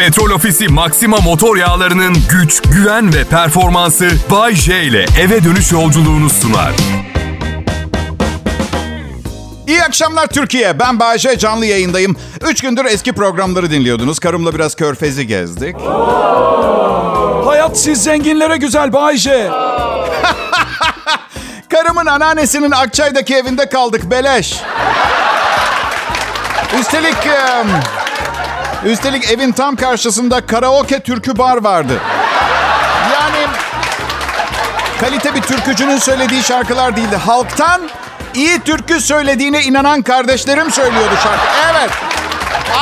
Petrol Ofisi Maxima motor yağlarının güç, güven ve performansı Bay J ile eve dönüş yolculuğunu sunar. İyi akşamlar Türkiye. Ben Bayece canlı yayındayım. Üç gündür eski programları dinliyordunuz. Karımla biraz körfezi gezdik. Hayat siz zenginlere güzel Bayce. Karımın anneannesinin Akçay'daki evinde kaldık beleş. Üstelik... Üstelik evin tam karşısında karaoke türkü bar vardı. Yani kalite bir türkücünün söylediği şarkılar değildi. Halktan iyi türkü söylediğine inanan kardeşlerim söylüyordu şarkı. Evet.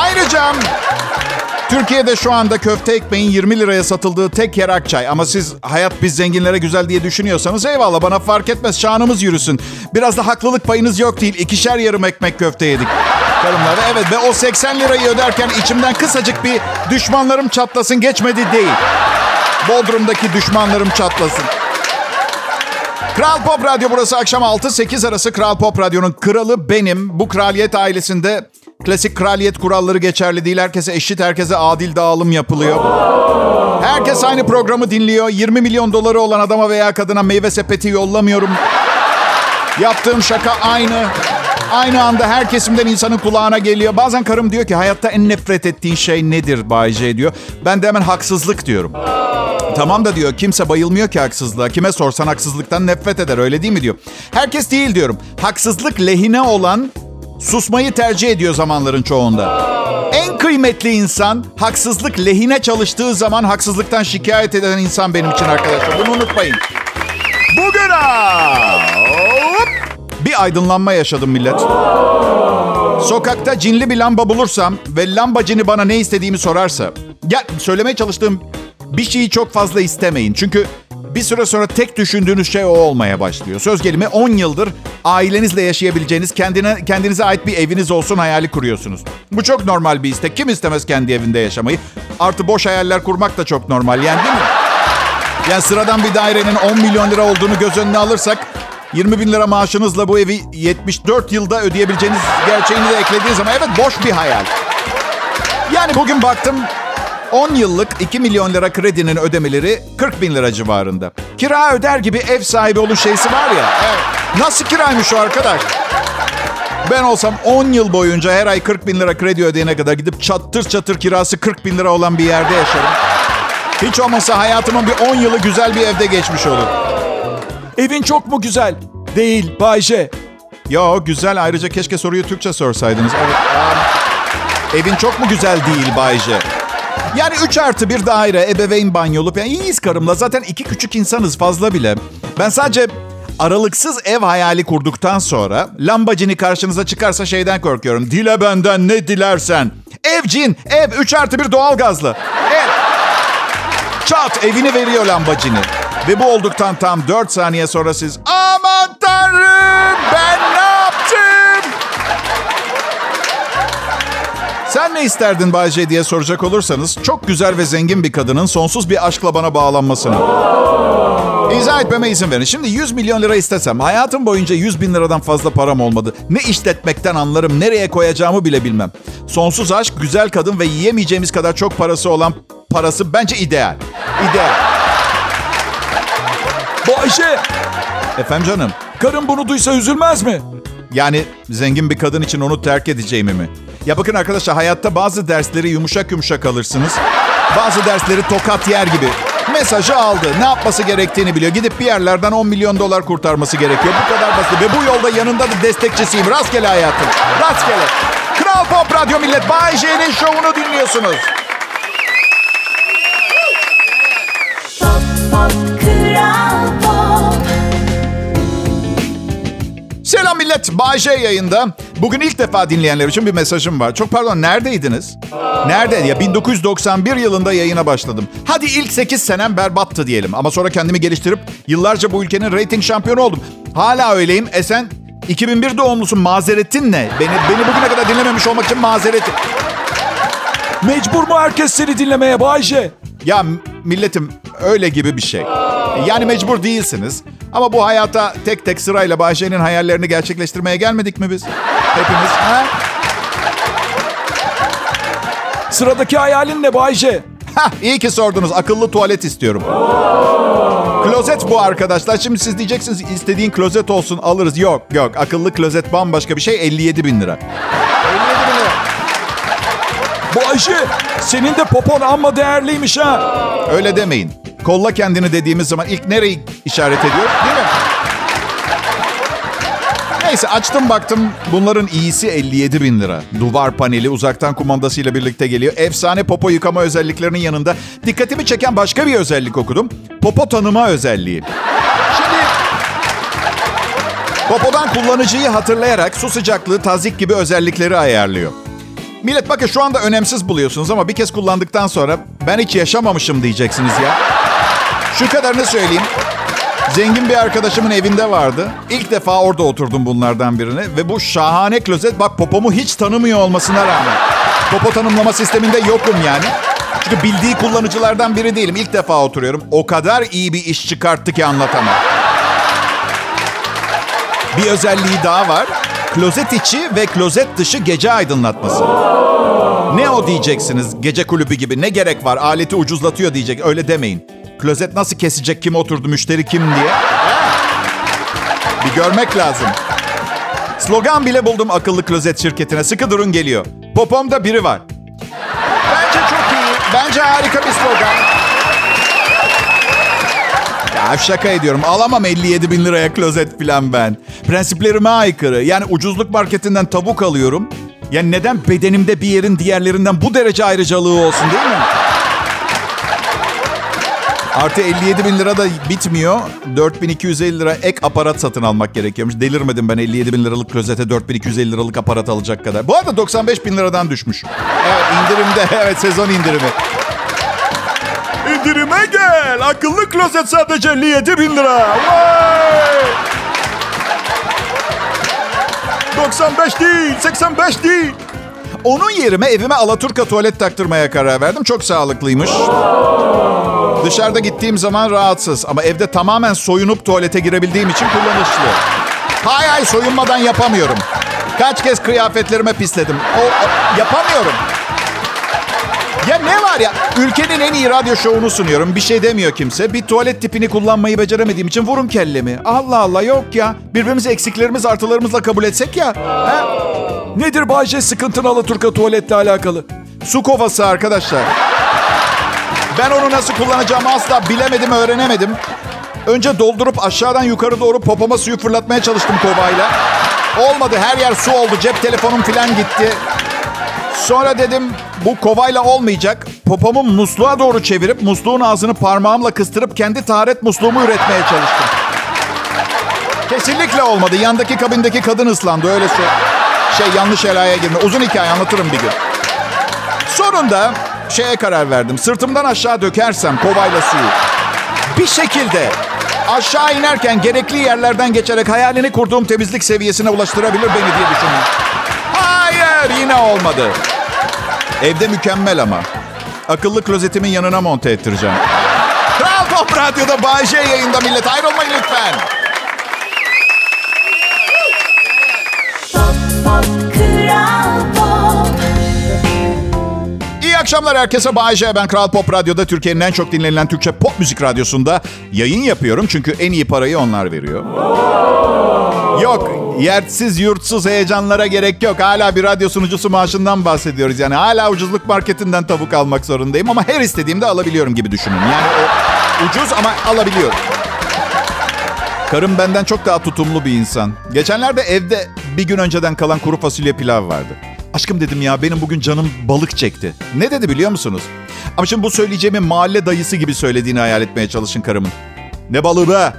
Ayrıca Türkiye'de şu anda köfte ekmeğin 20 liraya satıldığı tek yer Akçay. Ama siz hayat biz zenginlere güzel diye düşünüyorsanız eyvallah bana fark etmez şanımız yürüsün. Biraz da haklılık payınız yok değil. İkişer yarım ekmek köfte yedik. Karımlara evet ve o 80 lirayı öderken içimden kısacık bir düşmanlarım çatlasın geçmedi değil. Bodrum'daki düşmanlarım çatlasın. Kral Pop Radyo burası akşam 6-8 arası Kral Pop Radyo'nun kralı benim. Bu kraliyet ailesinde klasik kraliyet kuralları geçerli değil. Herkese eşit, herkese adil dağılım yapılıyor. Herkes aynı programı dinliyor. 20 milyon doları olan adama veya kadına meyve sepeti yollamıyorum. Yaptığım şaka aynı. Aynı anda her kesimden insanın kulağına geliyor. Bazen karım diyor ki hayatta en nefret ettiğin şey nedir Bay diyor. Ben de hemen haksızlık diyorum. Tamam da diyor kimse bayılmıyor ki haksızlığa. Kime sorsan haksızlıktan nefret eder öyle değil mi diyor. Herkes değil diyorum. Haksızlık lehine olan susmayı tercih ediyor zamanların çoğunda. En kıymetli insan haksızlık lehine çalıştığı zaman haksızlıktan şikayet eden insan benim için arkadaşlar. Bunu unutmayın. Bugün ha, bir aydınlanma yaşadım millet. Sokakta cinli bir lamba bulursam ve lamba cini bana ne istediğimi sorarsa... Ya söylemeye çalıştığım bir şeyi çok fazla istemeyin. Çünkü bir süre sonra tek düşündüğünüz şey o olmaya başlıyor. Söz gelimi 10 yıldır ailenizle yaşayabileceğiniz, kendine kendinize ait bir eviniz olsun hayali kuruyorsunuz. Bu çok normal bir istek. Kim istemez kendi evinde yaşamayı? Artı boş hayaller kurmak da çok normal. Yani değil mi? Yani sıradan bir dairenin 10 milyon lira olduğunu göz önüne alırsak 20 bin lira maaşınızla bu evi 74 yılda ödeyebileceğiniz gerçeğini de eklediği zaman evet boş bir hayal. Yani bugün baktım 10 yıllık 2 milyon lira kredinin ödemeleri 40 bin lira civarında. Kira öder gibi ev sahibi oluş şeysi var ya. Evet. Nasıl kiraymış o arkadaş? Ben olsam 10 yıl boyunca her ay 40 bin lira kredi ödeyene kadar gidip çatır çatır kirası 40 bin lira olan bir yerde yaşarım. Hiç olmazsa hayatımın bir 10 yılı güzel bir evde geçmiş olur. Evin çok mu güzel? Değil Bayce. Yo güzel ayrıca keşke soruyu Türkçe sorsaydınız. Evet. um, evin çok mu güzel değil Bayce? Yani 3 artı bir daire, ebeveyn banyolu. Yani iyiyiz karımla. Zaten iki küçük insanız fazla bile. Ben sadece aralıksız ev hayali kurduktan sonra lambacini karşınıza çıkarsa şeyden korkuyorum. Dile benden ne dilersen. Ev cin, ev 3 artı bir doğalgazlı. Ev. Çat evini veriyor lambacini. Ve bu olduktan tam 4 saniye sonra siz aman tanrım ben ne yaptım? Sen ne isterdin Bayce diye soracak olursanız çok güzel ve zengin bir kadının sonsuz bir aşkla bana bağlanmasını. İzah etmeme izin verin. Şimdi 100 milyon lira istesem hayatım boyunca 100 bin liradan fazla param olmadı. Ne işletmekten anlarım, nereye koyacağımı bile bilmem. Sonsuz aşk, güzel kadın ve yiyemeyeceğimiz kadar çok parası olan parası bence ideal. İdeal. Bayce. Efendim canım? Karın bunu duysa üzülmez mi? Yani zengin bir kadın için onu terk edeceğimi mi? Ya bakın arkadaşlar hayatta bazı dersleri yumuşak yumuşak alırsınız. Bazı dersleri tokat yer gibi. Mesajı aldı. Ne yapması gerektiğini biliyor. Gidip bir yerlerden 10 milyon dolar kurtarması gerekiyor. Bu kadar basit. Ve bu yolda yanında da destekçisiyim. Rastgele hayatım. Rastgele. Kral Pop Radyo Millet. Bay J'nin şovunu dinliyorsunuz. Pop pop kral millet. Bay J yayında. Bugün ilk defa dinleyenler için bir mesajım var. Çok pardon neredeydiniz? Nerede? Ya 1991 yılında yayına başladım. Hadi ilk 8 senem berbattı diyelim. Ama sonra kendimi geliştirip yıllarca bu ülkenin rating şampiyonu oldum. Hala öyleyim. E sen 2001 doğumlusun. Mazeretin ne? Beni, beni bugüne kadar dinlememiş olmak için mazeretin. Mecbur mu herkes seni dinlemeye Bayce? Ya milletim öyle gibi bir şey. Yani mecbur değilsiniz. Ama bu hayata tek tek sırayla Bahçe'nin hayallerini gerçekleştirmeye gelmedik mi biz? Hepimiz. Ha? Sıradaki hayalin ne Bayce? Hah, iyi ki sordunuz. Akıllı tuvalet istiyorum. Klozet bu arkadaşlar. Şimdi siz diyeceksiniz istediğin klozet olsun alırız. Yok yok. Akıllı klozet bambaşka bir şey. 57 bin lira. 57 bin lira. Bayce senin de popon amma değerliymiş ha. Öyle demeyin. Kolla kendini dediğimiz zaman ilk nereyi işaret ediyor? Değil mi? Neyse açtım baktım bunların iyisi 57 bin lira. Duvar paneli uzaktan kumandasıyla birlikte geliyor. Efsane popo yıkama özelliklerinin yanında dikkatimi çeken başka bir özellik okudum. Popo tanıma özelliği. Şimdi popodan kullanıcıyı hatırlayarak su sıcaklığı, tazik gibi özellikleri ayarlıyor. Millet bakın şu anda önemsiz buluyorsunuz ama bir kez kullandıktan sonra ben hiç yaşamamışım diyeceksiniz ya. Şu kadarını söyleyeyim. Zengin bir arkadaşımın evinde vardı. İlk defa orada oturdum bunlardan birine. Ve bu şahane klozet bak popomu hiç tanımıyor olmasına rağmen. Popo tanımlama sisteminde yokum yani. Çünkü bildiği kullanıcılardan biri değilim. İlk defa oturuyorum. O kadar iyi bir iş çıkarttı ki anlatamam. Bir özelliği daha var. Klozet içi ve klozet dışı gece aydınlatması. Ne o diyeceksiniz gece kulübü gibi ne gerek var aleti ucuzlatıyor diyecek öyle demeyin. Klozet nasıl kesecek kim oturdu müşteri kim diye. Bir görmek lazım. Slogan bile buldum akıllı klozet şirketine. Sıkı durun geliyor. Popomda biri var. Bence çok iyi. Bence harika bir slogan. Ya şaka ediyorum. Alamam 57 bin liraya klozet falan ben. Prensiplerime aykırı. Yani ucuzluk marketinden tavuk alıyorum. Yani neden bedenimde bir yerin diğerlerinden bu derece ayrıcalığı olsun değil mi? Artı 57 bin lira da bitmiyor. 4250 lira ek aparat satın almak gerekiyormuş. Delirmedim ben 57 bin liralık klozete 4250 liralık aparat alacak kadar. Bu arada 95 bin liradan düşmüş. Evet indirimde. Evet sezon indirimi. İndirime gel. Akıllı klozet sadece 57 bin lira. Vay! 95 değil, 85 değil. Onun yerime evime Alaturka tuvalet taktırmaya karar verdim. Çok sağlıklıymış. Dışarıda gittiğim zaman rahatsız ama evde tamamen soyunup tuvalete girebildiğim için kullanışlı. Hay hay soyunmadan yapamıyorum. Kaç kez kıyafetlerime pisledim. O, o- yapamıyorum. Ya ne var ya? Ülkenin en iyi radyo şovunu sunuyorum. Bir şey demiyor kimse. Bir tuvalet tipini kullanmayı beceremediğim için vurun kellemi. Allah Allah yok ya. Birbirimizi eksiklerimiz artılarımızla kabul etsek ya. Ha? Nedir Bayce sıkıntın Alaturka tuvaletle alakalı? Su kovası arkadaşlar. Ben onu nasıl kullanacağımı asla bilemedim, öğrenemedim. Önce doldurup aşağıdan yukarı doğru popoma suyu fırlatmaya çalıştım kovayla. Olmadı, her yer su oldu. Cep telefonum falan gitti. Sonra dedim bu kovayla olmayacak. Popomu musluğa doğru çevirip musluğun ağzını parmağımla kıstırıp kendi taharet musluğumu üretmeye çalıştım. Kesinlikle olmadı. Yandaki kabindeki kadın ıslandı. Öyle şey, şey yanlış helaya girme. Uzun hikaye anlatırım bir gün. Sonunda şeye karar verdim. Sırtımdan aşağı dökersem kovayla suyu. Bir şekilde aşağı inerken gerekli yerlerden geçerek hayalini kurduğum temizlik seviyesine ulaştırabilir beni diye düşündüm. Hayır yine olmadı. Evde mükemmel ama. Akıllı klozetimin yanına monte ettireceğim. Kral Pop Radyo'da Bay J yayında millet. Ayrılmayın lütfen. İyi akşamlar herkese. Bay J. Ben Kral Pop Radyo'da Türkiye'nin en çok dinlenilen Türkçe pop müzik radyosunda yayın yapıyorum. Çünkü en iyi parayı onlar veriyor. Yok, yersiz yurtsuz heyecanlara gerek yok. Hala bir radyo sunucusu maaşından bahsediyoruz. Yani hala ucuzluk marketinden tavuk almak zorundayım. Ama her istediğimde alabiliyorum gibi düşünün. Yani o ucuz ama alabiliyorum. Karım benden çok daha tutumlu bir insan. Geçenlerde evde bir gün önceden kalan kuru fasulye pilav vardı. Aşkım dedim ya benim bugün canım balık çekti. Ne dedi biliyor musunuz? Ama şimdi bu söyleyeceğimi mahalle dayısı gibi söylediğini hayal etmeye çalışın karımın. Ne balığı be?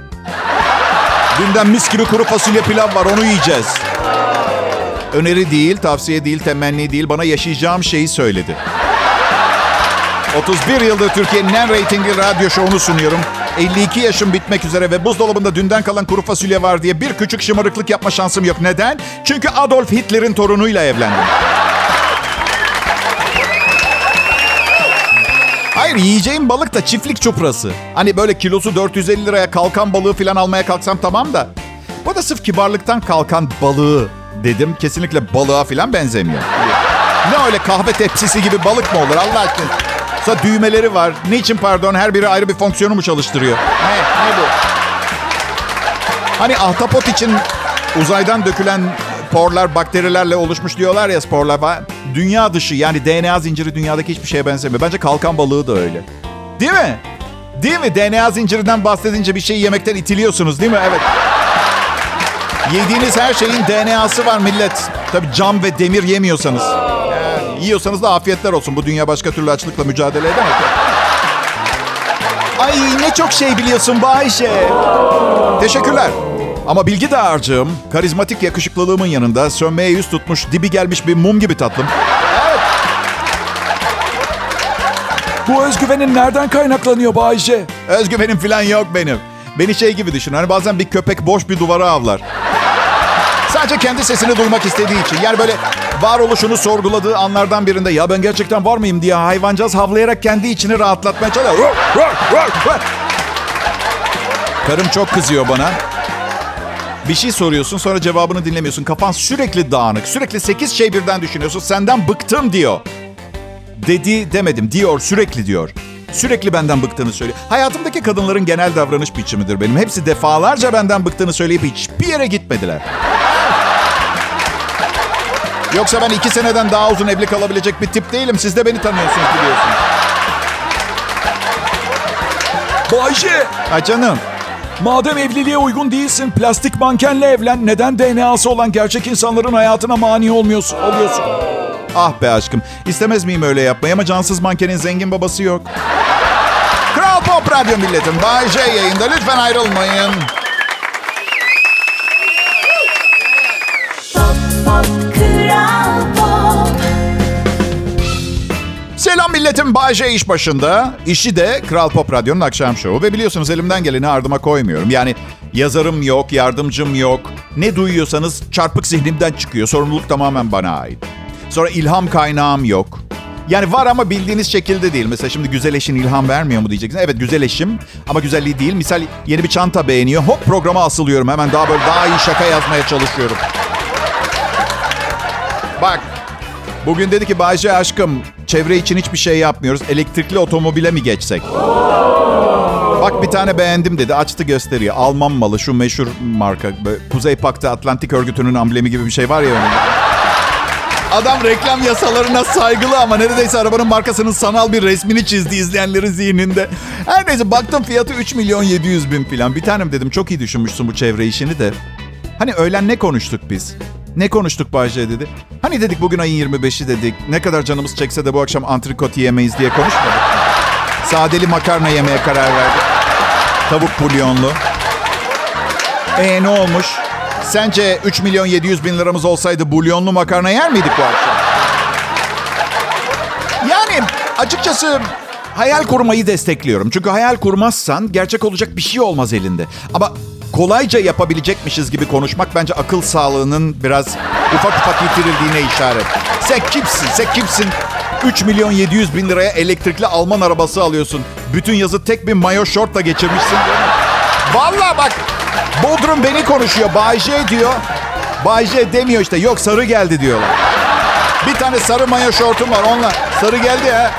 Dünden mis gibi kuru fasulye pilav var onu yiyeceğiz. Öneri değil, tavsiye değil, temenni değil bana yaşayacağım şeyi söyledi. 31 yıldır Türkiye'nin en reytingli radyo şovunu sunuyorum. 52 yaşım bitmek üzere ve buzdolabında dünden kalan kuru fasulye var diye bir küçük şımarıklık yapma şansım yok. Neden? Çünkü Adolf Hitler'in torunuyla evlendim. Hayır yiyeceğim balık da çiftlik çuprası. Hani böyle kilosu 450 liraya kalkan balığı falan almaya kalksam tamam da. Bu da sırf kibarlıktan kalkan balığı dedim. Kesinlikle balığa falan benzemiyor. Ne öyle kahve tepsisi gibi balık mı olur Allah aşkına? Sonra düğmeleri var. Niçin pardon her biri ayrı bir fonksiyonu mu çalıştırıyor? Ne, ne bu? Hani ahtapot için uzaydan dökülen porlar bakterilerle oluşmuş diyorlar ya sporlar. Dünya dışı yani DNA zinciri dünyadaki hiçbir şeye benzemiyor. Bence kalkan balığı da öyle. Değil mi? Değil mi? DNA zincirinden bahsedince bir şeyi yemekten itiliyorsunuz değil mi? Evet. Yediğiniz her şeyin DNA'sı var millet. Tabii cam ve demir yemiyorsanız. Yani yiyorsanız da afiyetler olsun. Bu dünya başka türlü açlıkla mücadele edemez. Ay ne çok şey biliyorsun Bayşe. Teşekkürler. Ama bilgi dağarcığım, karizmatik yakışıklılığımın yanında sönmeye yüz tutmuş, dibi gelmiş bir mum gibi tatlım. Bu özgüvenin nereden kaynaklanıyor Bayce? Özgüvenim falan yok benim. Beni şey gibi düşün. Hani bazen bir köpek boş bir duvara avlar. Sadece kendi sesini duymak istediği için. Yani böyle varoluşunu sorguladığı anlardan birinde ya ben gerçekten var mıyım diye hayvancağız havlayarak kendi içini rahatlatmaya çalışıyor. Karım çok kızıyor bana. Bir şey soruyorsun sonra cevabını dinlemiyorsun. Kafan sürekli dağınık. Sürekli sekiz şey birden düşünüyorsun. Senden bıktım diyor. Dedi demedim diyor sürekli diyor. Sürekli benden bıktığını söylüyor. Hayatımdaki kadınların genel davranış biçimidir benim. Hepsi defalarca benden bıktığını söyleyip hiçbir yere gitmediler. Yoksa ben iki seneden daha uzun evli kalabilecek bir tip değilim. Siz de beni tanıyorsunuz biliyorsunuz. Bayce! Ha canım. Madem evliliğe uygun değilsin, plastik mankenle evlen. Neden DNA'sı olan gerçek insanların hayatına mani olmuyorsun, oluyorsun? Ah be aşkım. İstemez miyim öyle yapmayı ama cansız mankenin zengin babası yok. Kral Pop Radyo milletim. Bay J yayında. Lütfen ayrılmayın. Milletim. Bay J iş başında. İşi de Kral Pop Radyo'nun akşam şovu. Ve biliyorsunuz elimden geleni ardıma koymuyorum. Yani yazarım yok, yardımcım yok. Ne duyuyorsanız çarpık zihnimden çıkıyor. Sorumluluk tamamen bana ait. Sonra ilham kaynağım yok. Yani var ama bildiğiniz şekilde değil. Mesela şimdi güzel eşin ilham vermiyor mu diyeceksiniz. Evet güzel eşim ama güzelliği değil. Misal yeni bir çanta beğeniyor. Hop programa asılıyorum. Hemen daha böyle daha iyi şaka yazmaya çalışıyorum. Bak Bugün dedi ki Bayce aşkım çevre için hiçbir şey yapmıyoruz. Elektrikli otomobile mi geçsek? Bak bir tane beğendim dedi. Açtı gösteriyor. Alman malı şu meşhur marka. Kuzey Paktı Atlantik Örgütü'nün amblemi gibi bir şey var ya. Adam reklam yasalarına saygılı ama neredeyse arabanın markasının sanal bir resmini çizdi izleyenlerin zihninde. Her neyse baktım fiyatı 3 milyon 700 bin falan. Bir tanem dedim çok iyi düşünmüşsün bu çevre işini de. Hani öğlen ne konuştuk biz? Ne konuştuk Bayce dedi. Hani dedik bugün ayın 25'i dedik. Ne kadar canımız çekse de bu akşam antrikot yemeyiz diye konuşmadık. Sadeli makarna yemeye karar verdik. Tavuk bulyonlu. E ne olmuş? Sence 3 milyon 700 bin liramız olsaydı bulyonlu makarna yer miydik bu akşam? Yani açıkçası hayal kurmayı destekliyorum. Çünkü hayal kurmazsan gerçek olacak bir şey olmaz elinde. Ama kolayca yapabilecekmişiz gibi konuşmak bence akıl sağlığının biraz ufak ufak yitirildiğine işaret. Sen kimsin? Sen kimsin? 3 milyon 700 bin liraya elektrikli Alman arabası alıyorsun. Bütün yazı tek bir mayo şortla geçirmişsin. Vallahi bak Bodrum beni konuşuyor. Bay J diyor. Bay J demiyor işte. Yok sarı geldi diyorlar. Bir tane sarı mayo şortum var onunla. Sarı geldi ha.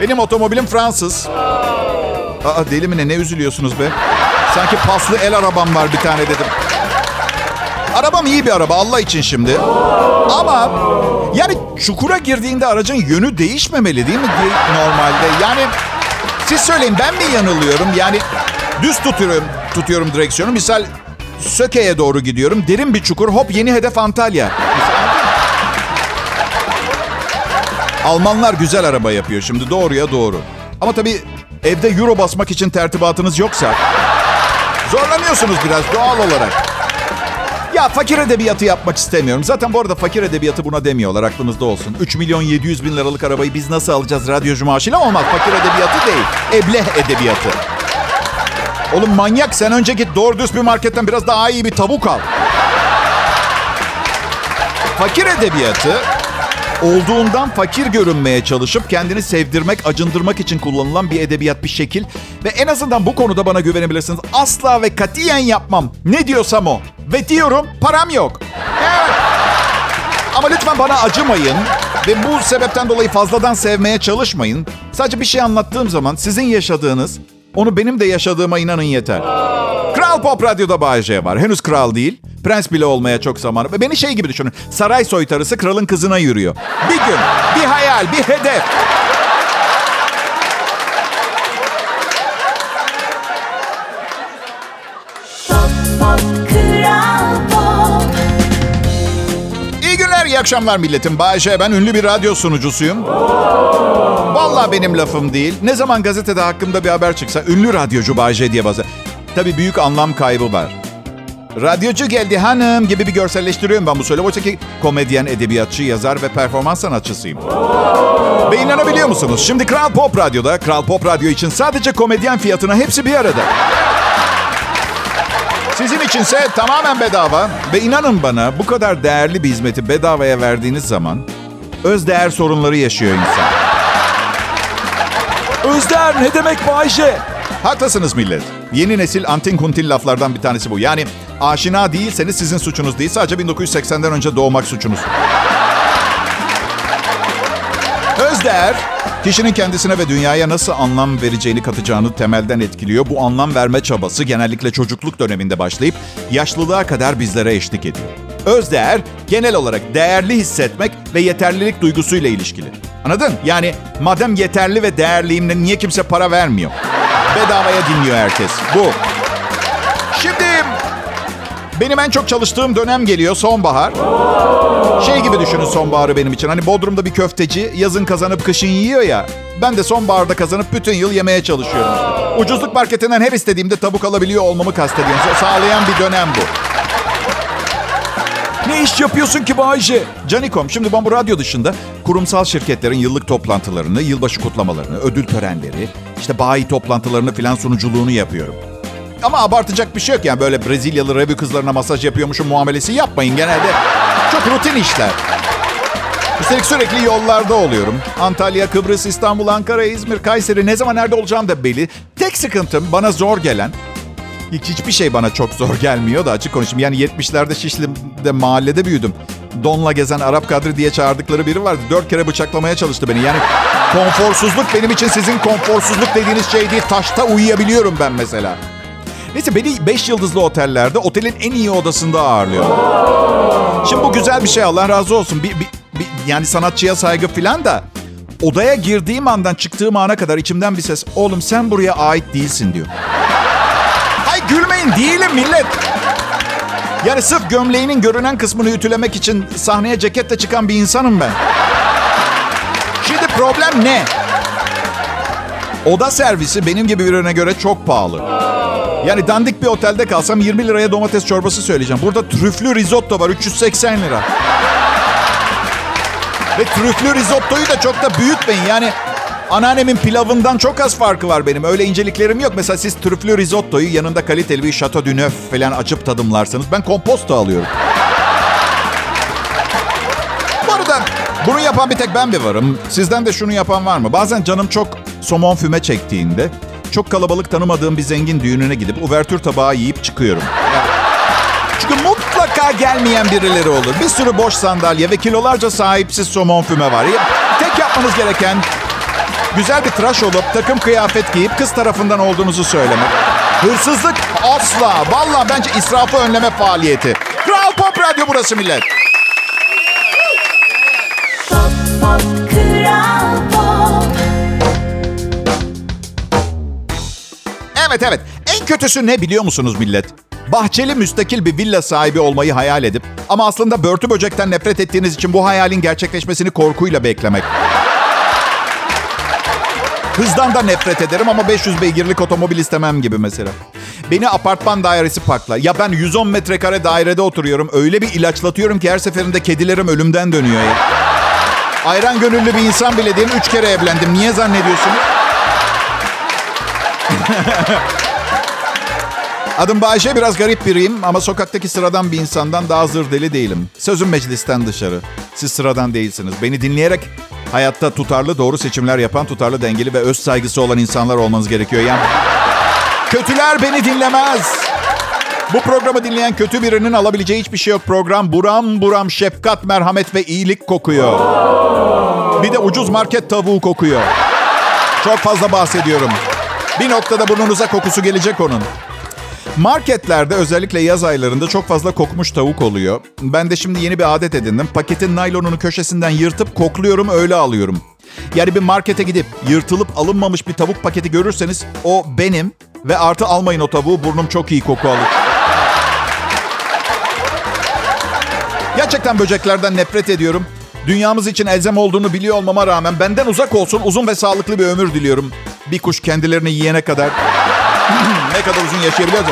Benim otomobilim Fransız. Aa deli mi ne? Ne üzülüyorsunuz be? Sanki paslı el arabam var bir tane dedim. Arabam iyi bir araba Allah için şimdi. Ama yani çukura girdiğinde aracın yönü değişmemeli değil mi normalde? Yani siz söyleyin ben mi yanılıyorum? Yani düz tutuyorum, tutuyorum direksiyonu. Misal Söke'ye doğru gidiyorum. Derin bir çukur. Hop yeni hedef Antalya. Almanlar güzel araba yapıyor şimdi doğruya doğru. Ama tabii evde euro basmak için tertibatınız yoksa zorlanıyorsunuz biraz doğal olarak. Ya fakir edebiyatı yapmak istemiyorum. Zaten bu arada fakir edebiyatı buna demiyorlar aklınızda olsun. 3 milyon 700 bin liralık arabayı biz nasıl alacağız radyocu maaşıyla olmaz. Fakir edebiyatı değil. Ebleh edebiyatı. Oğlum manyak sen önce git doğru düz bir marketten biraz daha iyi bir tavuk al. Fakir edebiyatı olduğundan fakir görünmeye çalışıp kendini sevdirmek, acındırmak için kullanılan bir edebiyat, bir şekil. Ve en azından bu konuda bana güvenebilirsiniz. Asla ve katiyen yapmam. Ne diyorsam o. Ve diyorum param yok. Ama lütfen bana acımayın ve bu sebepten dolayı fazladan sevmeye çalışmayın. Sadece bir şey anlattığım zaman sizin yaşadığınız, onu benim de yaşadığıma inanın yeter. Kral Pop Radyo'da Bay J var. Henüz kral değil. Prens bile olmaya çok zamanı. Beni şey gibi düşünün. Saray soytarısı kralın kızına yürüyor. Bir gün, bir hayal, bir hedef. İyi günler, iyi akşamlar milletim. Bay J, ben ünlü bir radyo sunucusuyum. Vallahi benim lafım değil. Ne zaman gazetede hakkımda bir haber çıksa ünlü radyocu Bay J diye bazı. Tabii büyük anlam kaybı var. Radyocu geldi hanım gibi bir görselleştiriyorum ben bu söyle. Oysa ki komedyen, edebiyatçı, yazar ve performans sanatçısıyım. Ve inanabiliyor musunuz? Şimdi Kral Pop Radyo'da, Kral Pop Radyo için sadece komedyen fiyatına hepsi bir arada. Sizin içinse tamamen bedava. Ve inanın bana bu kadar değerli bir hizmeti bedavaya verdiğiniz zaman öz değer sorunları yaşıyor insan. Özder ne demek Bayce? Haklısınız millet. Yeni nesil antin kuntil laflardan bir tanesi bu. Yani aşina değilseniz sizin suçunuz değil. Sadece 1980'den önce doğmak suçunuz. Özdeğer, kişinin kendisine ve dünyaya nasıl anlam vereceğini katacağını temelden etkiliyor. Bu anlam verme çabası genellikle çocukluk döneminde başlayıp yaşlılığa kadar bizlere eşlik ediyor. Özdeğer, genel olarak değerli hissetmek ve yeterlilik duygusuyla ilişkili. Anladın? Yani madem yeterli ve değerliyim niye kimse para vermiyor? Bedavaya dinliyor herkes. Bu. Şimdi benim en çok çalıştığım dönem geliyor sonbahar. Şey gibi düşünün sonbaharı benim için. Hani Bodrum'da bir köfteci yazın kazanıp kışın yiyor ya. Ben de sonbaharda kazanıp bütün yıl yemeye çalışıyorum. Ucuzluk marketinden her istediğimde tavuk alabiliyor olmamı kastediyorum. Sa- Sağlayan bir dönem bu. Ne iş yapıyorsun ki Bayce? Canikom, şimdi ben bu radyo dışında kurumsal şirketlerin yıllık toplantılarını, yılbaşı kutlamalarını, ödül törenleri, işte bayi toplantılarını filan sunuculuğunu yapıyorum. Ama abartacak bir şey yok yani böyle Brezilyalı revü kızlarına masaj yapıyormuşum muamelesi yapmayın genelde. Çok rutin işler. Üstelik sürekli yollarda oluyorum. Antalya, Kıbrıs, İstanbul, Ankara, İzmir, Kayseri ne zaman nerede olacağım da belli. Tek sıkıntım bana zor gelen hiç hiçbir şey bana çok zor gelmiyor da açık konuşayım. Yani 70'lerde Şişli'de mahallede büyüdüm. Donla gezen Arap Kadri diye çağırdıkları biri vardı. Dört kere bıçaklamaya çalıştı beni. Yani konforsuzluk benim için sizin konforsuzluk dediğiniz şey değil. Taşta uyuyabiliyorum ben mesela. Neyse beni 5 yıldızlı otellerde otelin en iyi odasında ağırlıyor. Şimdi bu güzel bir şey Allah razı olsun. Bir, bir, bir- yani sanatçıya saygı filan da odaya girdiğim andan çıktığım ana kadar içimden bir ses oğlum sen buraya ait değilsin diyor. Gülmeyin değilim millet. Yani sırf gömleğinin görünen kısmını ütülemek için sahneye ceketle çıkan bir insanım ben. Şimdi problem ne? Oda servisi benim gibi birine göre çok pahalı. Yani dandik bir otelde kalsam 20 liraya domates çorbası söyleyeceğim. Burada trüflü risotto var 380 lira. Ve trüflü risottoyu da çok da büyütmeyin. Yani anneannemin pilavından çok az farkı var benim. Öyle inceliklerim yok. Mesela siz trüflü risottoyu yanında kaliteli bir du Neuf falan açıp tadımlarsanız ben komposto alıyorum. Bu arada bunu yapan bir tek ben mi varım? Sizden de şunu yapan var mı? Bazen canım çok somon füme çektiğinde çok kalabalık tanımadığım bir zengin düğününe gidip uvertür tabağı yiyip çıkıyorum. Çünkü mutlaka gelmeyen birileri olur. Bir sürü boş sandalye ve kilolarca sahipsiz somon füme var. Tek yapmanız gereken güzel bir tıraş olup takım kıyafet giyip kız tarafından olduğunuzu söylemek. Hırsızlık asla. Valla bence israfı önleme faaliyeti. Kral Pop Radyo burası millet. Pop Pop Kral Pop Evet evet. En kötüsü ne biliyor musunuz millet? Bahçeli müstakil bir villa sahibi olmayı hayal edip ama aslında börtü böcekten nefret ettiğiniz için bu hayalin gerçekleşmesini korkuyla beklemek. Hızdan da nefret ederim ama 500 beygirlik otomobil istemem gibi mesela. Beni apartman dairesi parkla. Ya ben 110 metrekare dairede oturuyorum. Öyle bir ilaçlatıyorum ki her seferinde kedilerim ölümden dönüyor ya. Ayran gönüllü bir insan bile değilim. Üç kere evlendim. Niye zannediyorsunuz? Adım Bayşe biraz garip biriyim ama sokaktaki sıradan bir insandan daha zır deli değilim. Sözüm meclisten dışarı. Siz sıradan değilsiniz. Beni dinleyerek hayatta tutarlı doğru seçimler yapan tutarlı dengeli ve öz saygısı olan insanlar olmanız gerekiyor. Yani kötüler beni dinlemez. Bu programı dinleyen kötü birinin alabileceği hiçbir şey yok. Program buram buram şefkat, merhamet ve iyilik kokuyor. Bir de ucuz market tavuğu kokuyor. Çok fazla bahsediyorum. Bir noktada burnunuza kokusu gelecek onun. Marketlerde özellikle yaz aylarında çok fazla kokmuş tavuk oluyor. Ben de şimdi yeni bir adet edindim. Paketin naylonunu köşesinden yırtıp kokluyorum öyle alıyorum. Yani bir markete gidip yırtılıp alınmamış bir tavuk paketi görürseniz o benim ve artı almayın o tavuğu burnum çok iyi koku alır. Gerçekten böceklerden nefret ediyorum. Dünyamız için elzem olduğunu biliyor olmama rağmen benden uzak olsun uzun ve sağlıklı bir ömür diliyorum. Bir kuş kendilerini yiyene kadar. Ne kadar uzun yaşayabiliyoruz.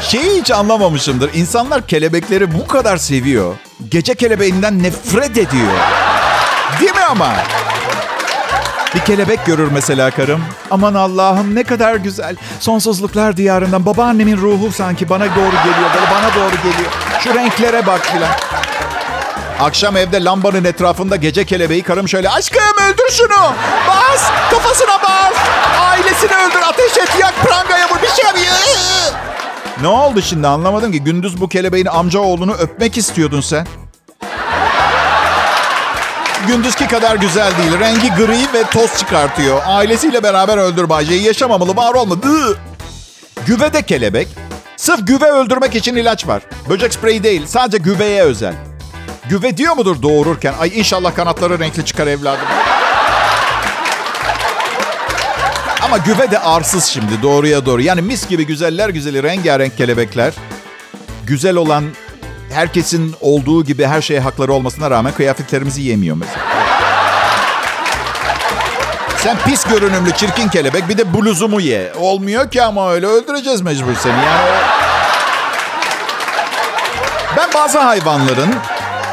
Şeyi hiç anlamamışımdır. İnsanlar kelebekleri bu kadar seviyor. Gece kelebeğinden nefret ediyor. Değil mi ama? Bir kelebek görür mesela karım. Aman Allah'ım ne kadar güzel. Sonsuzluklar diyarından babaannemin ruhu sanki bana doğru geliyor. Böyle bana doğru geliyor. Şu renklere bak filan. Akşam evde lambanın etrafında gece kelebeği karım şöyle aşkım öldür şunu. Bas kafasına bas. Ailesini öldür ateş et yak prangaya vur bir şey yap. Ne oldu şimdi anlamadım ki. Gündüz bu kelebeğin amca oğlunu öpmek istiyordun sen. Gündüzki kadar güzel değil. Rengi gri ve toz çıkartıyor. Ailesiyle beraber öldür Bayce'yi. Yaşamamalı, var olmadı. Güvede kelebek. Sırf güve öldürmek için ilaç var. Böcek spreyi değil, sadece güveye özel. Güve diyor mudur doğururken? Ay inşallah kanatları renkli çıkar evladım. Ama güve de arsız şimdi doğruya doğru. Yani mis gibi güzeller güzeli rengarenk kelebekler. Güzel olan herkesin olduğu gibi her şeye hakları olmasına rağmen kıyafetlerimizi yemiyor mesela. Sen pis görünümlü çirkin kelebek bir de bluzumu ye. Olmuyor ki ama öyle öldüreceğiz mecbur seni. Yani. Ben bazı hayvanların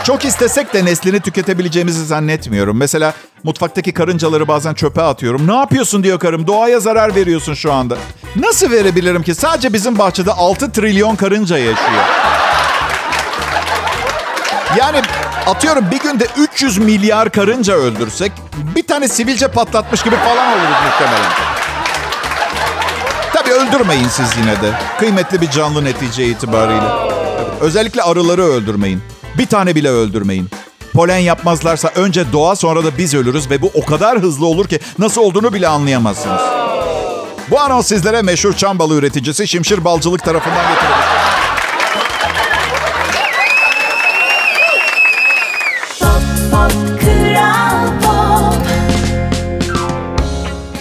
çok istesek de neslini tüketebileceğimizi zannetmiyorum. Mesela mutfaktaki karıncaları bazen çöpe atıyorum. Ne yapıyorsun diyor karım. Doğaya zarar veriyorsun şu anda. Nasıl verebilirim ki? Sadece bizim bahçede 6 trilyon karınca yaşıyor. Yani atıyorum bir günde 300 milyar karınca öldürsek bir tane sivilce patlatmış gibi falan oluruz muhtemelen. Tabii öldürmeyin siz yine de. Kıymetli bir canlı netice itibariyle. Özellikle arıları öldürmeyin. Bir tane bile öldürmeyin. Polen yapmazlarsa önce doğa sonra da biz ölürüz ve bu o kadar hızlı olur ki nasıl olduğunu bile anlayamazsınız. Bu anons sizlere meşhur çam balı üreticisi Şimşir Balcılık tarafından getirildi.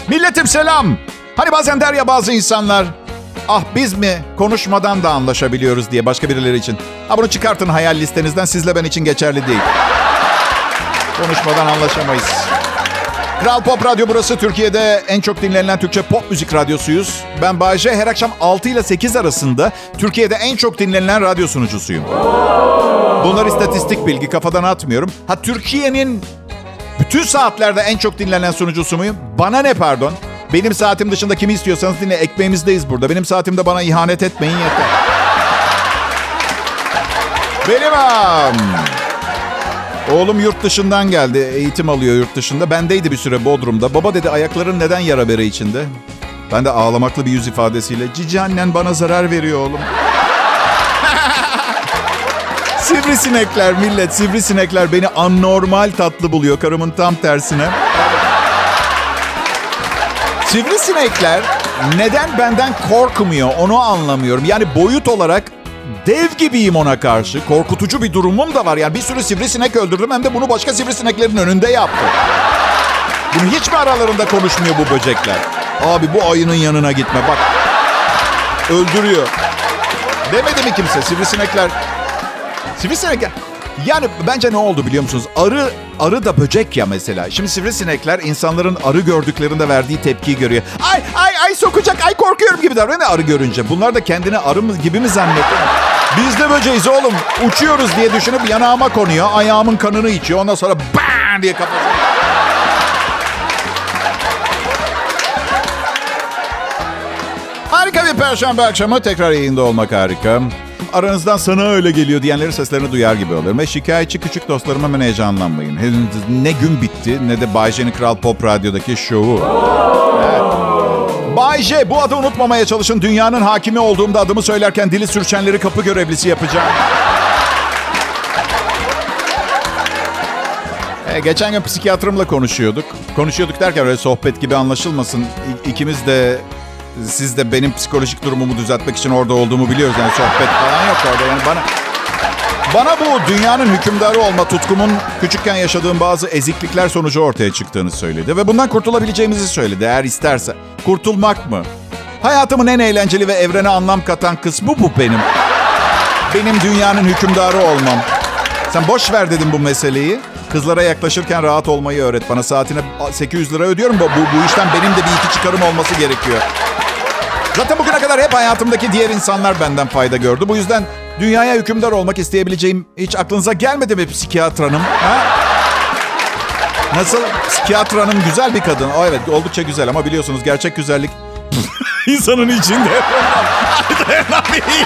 Milletim selam. Hani bazen der ya bazı insanlar. Ah biz mi konuşmadan da anlaşabiliyoruz diye başka birileri için. Ha bunu çıkartın hayal listenizden sizle ben için geçerli değil. Konuşmadan anlaşamayız. Kral Pop Radyo burası. Türkiye'de en çok dinlenilen Türkçe pop müzik radyosuyuz. Ben Bayece. Her akşam 6 ile 8 arasında Türkiye'de en çok dinlenilen radyo sunucusuyum. Bunlar istatistik bilgi. Kafadan atmıyorum. Ha Türkiye'nin bütün saatlerde en çok dinlenen sunucusu muyum? Bana ne pardon? Benim saatim dışında kimi istiyorsanız dinle. Ekmeğimizdeyiz burada. Benim saatimde bana ihanet etmeyin yeter. Benim am. Oğlum yurt dışından geldi. Eğitim alıyor yurt dışında. Bendeydi bir süre Bodrum'da. Baba dedi ayakların neden yara bere içinde? Ben de ağlamaklı bir yüz ifadesiyle. Cici annen bana zarar veriyor oğlum. Sivrisinekler millet, sivrisinekler beni anormal tatlı buluyor. Karımın tam tersine. Sivrisinekler neden benden korkmuyor onu anlamıyorum. Yani boyut olarak dev gibiyim ona karşı. Korkutucu bir durumum da var. Yani bir sürü sivrisinek öldürdüm hem de bunu başka sivrisineklerin önünde yaptım. Bunu hiç mi aralarında konuşmuyor bu böcekler? Abi bu ayının yanına gitme bak. Öldürüyor. Demedi mi kimse sivrisinekler? Sivrisinekler. Yani bence ne oldu biliyor musunuz? Arı arı da böcek ya mesela. Şimdi sivrisinekler insanların arı gördüklerinde verdiği tepkiyi görüyor. Ay ay ay sokacak ay korkuyorum gibi davranıyor arı görünce. Bunlar da kendini arı mı, gibi mi zannediyor? Biz de böceğiz oğlum. Uçuyoruz diye düşünüp yanağıma konuyor. Ayağımın kanını içiyor. Ondan sonra bang diye kafasına. Harika bir perşembe akşamı tekrar yayında olmak harika. Aranızdan sana öyle geliyor diyenlerin seslerini duyar gibi oluyorum. Ve şikayetçi küçük dostlarıma hemen heyecanlanmayın. Ne gün bitti ne de Bay J'nin Kral Pop Radyo'daki şovu. Evet. Bay J bu adı unutmamaya çalışın. Dünyanın hakimi olduğumda adımı söylerken dili sürçenleri kapı görevlisi yapacağım. E, geçen gün psikiyatrımla konuşuyorduk. Konuşuyorduk derken öyle sohbet gibi anlaşılmasın. İ- İkimiz de siz de benim psikolojik durumumu düzeltmek için orada olduğumu biliyoruz. Yani sohbet falan yok orada. Yani bana bana bu dünyanın hükümdarı olma tutkumun küçükken yaşadığım bazı eziklikler sonucu ortaya çıktığını söyledi. Ve bundan kurtulabileceğimizi söyledi eğer isterse. Kurtulmak mı? Hayatımın en eğlenceli ve evrene anlam katan kısmı bu benim. Benim dünyanın hükümdarı olmam. Sen boş ver dedim bu meseleyi. Kızlara yaklaşırken rahat olmayı öğret. Bana saatine 800 lira ödüyorum. Bu, bu, işten benim de bir iki çıkarım olması gerekiyor. Zaten bugüne kadar hep hayatımdaki diğer insanlar benden fayda gördü. Bu yüzden dünyaya hükümdar olmak isteyebileceğim hiç aklınıza gelmedi mi psikiyatranım? Ha? Nasıl? Psikiyatranım güzel bir kadın. O evet oldukça güzel ama biliyorsunuz gerçek güzellik insanın içinde. Dayanamayacağım.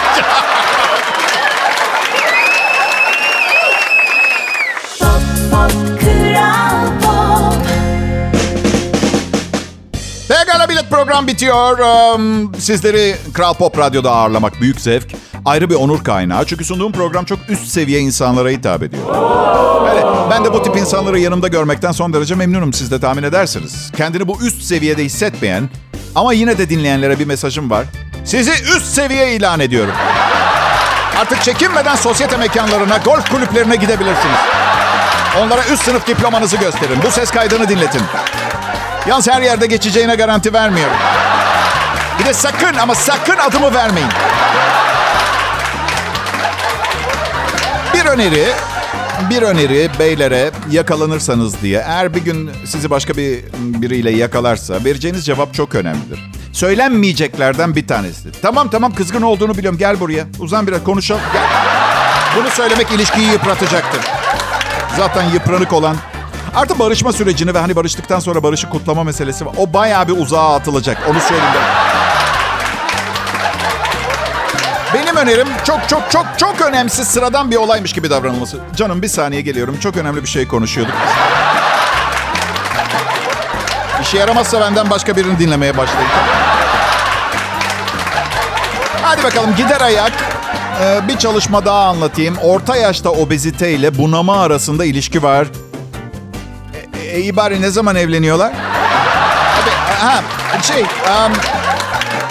Pekala bilet program bitiyor. Um, Sizleri Kral Pop Radyo'da ağırlamak büyük zevk. Ayrı bir onur kaynağı. Çünkü sunduğum program çok üst seviye insanlara hitap ediyor. Öyle, ben de bu tip insanları yanımda görmekten son derece memnunum. Siz de tahmin edersiniz. Kendini bu üst seviyede hissetmeyen ama yine de dinleyenlere bir mesajım var. Sizi üst seviye ilan ediyorum. Artık çekinmeden sosyete mekanlarına, golf kulüplerine gidebilirsiniz. Onlara üst sınıf diplomanızı gösterin. Bu ses kaydını dinletin. Yalnız her yerde geçeceğine garanti vermiyorum. Bir de sakın ama sakın adımı vermeyin. Bir öneri, bir öneri beylere yakalanırsanız diye. Eğer bir gün sizi başka bir biriyle yakalarsa vereceğiniz cevap çok önemlidir. Söylenmeyeceklerden bir tanesi. Tamam tamam kızgın olduğunu biliyorum. Gel buraya. Uzan biraz konuşalım. Gel. Bunu söylemek ilişkiyi yıpratacaktır. Zaten yıpranık olan Artı barışma sürecini ve hani barıştıktan sonra barışı kutlama meselesi var. O bayağı bir uzağa atılacak. Onu söyleyeyim ben. Benim önerim çok çok çok çok önemsiz sıradan bir olaymış gibi davranılması. Canım bir saniye geliyorum. Çok önemli bir şey konuşuyorduk. İşe yaramazsa benden başka birini dinlemeye başlayın. Hadi bakalım gider ayak. Ee, bir çalışma daha anlatayım. Orta yaşta obezite ile bunama arasında ilişki var. İyi bari ne zaman evleniyorlar? Ha, şey, um,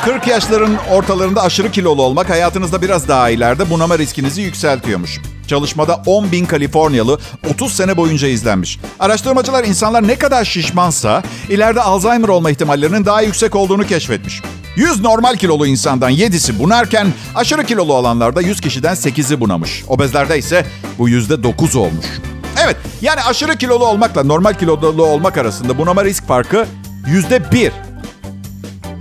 40 yaşların ortalarında aşırı kilolu olmak hayatınızda biraz daha ileride bunama riskinizi yükseltiyormuş. Çalışmada 10 bin Kaliforniyalı 30 sene boyunca izlenmiş. Araştırmacılar insanlar ne kadar şişmansa ileride Alzheimer olma ihtimallerinin daha yüksek olduğunu keşfetmiş. 100 normal kilolu insandan 7'si bunarken aşırı kilolu olanlarda 100 kişiden 8'i bunamış. Obezlerde ise bu %9 olmuş. Evet yani aşırı kilolu olmakla normal kilolu olmak arasında bunama risk farkı %1.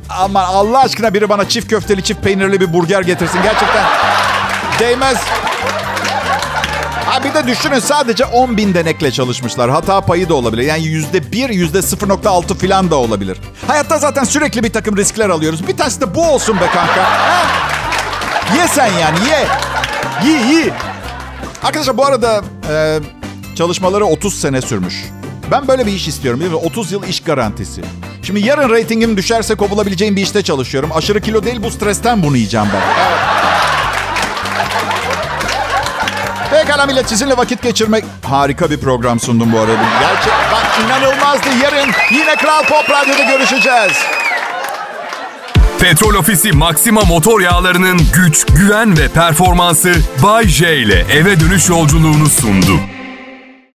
Ama Allah aşkına biri bana çift köfteli çift peynirli bir burger getirsin. Gerçekten değmez. Ha bir de düşünün sadece 10 bin denekle çalışmışlar. Hata payı da olabilir. Yani yüzde bir, yüzde 0.6 falan da olabilir. Hayatta zaten sürekli bir takım riskler alıyoruz. Bir tanesi de bu olsun be kanka. Ha? Ye sen yani ye. Yi yi. Arkadaşlar bu arada e, çalışmaları 30 sene sürmüş. Ben böyle bir iş istiyorum değil mi? 30 yıl iş garantisi. Şimdi yarın reytingim düşerse kovulabileceğim bir işte çalışıyorum. Aşırı kilo değil bu stresten bunu yiyeceğim ben. Evet. Pekala millet sizinle vakit geçirmek... Harika bir program sundum bu arada. Gerçek bak inanılmazdı. Yarın yine Kral Pop Radyo'da görüşeceğiz. Petrol Ofisi Maxima motor yağlarının güç, güven ve performansı Bay J ile eve dönüş yolculuğunu sundu.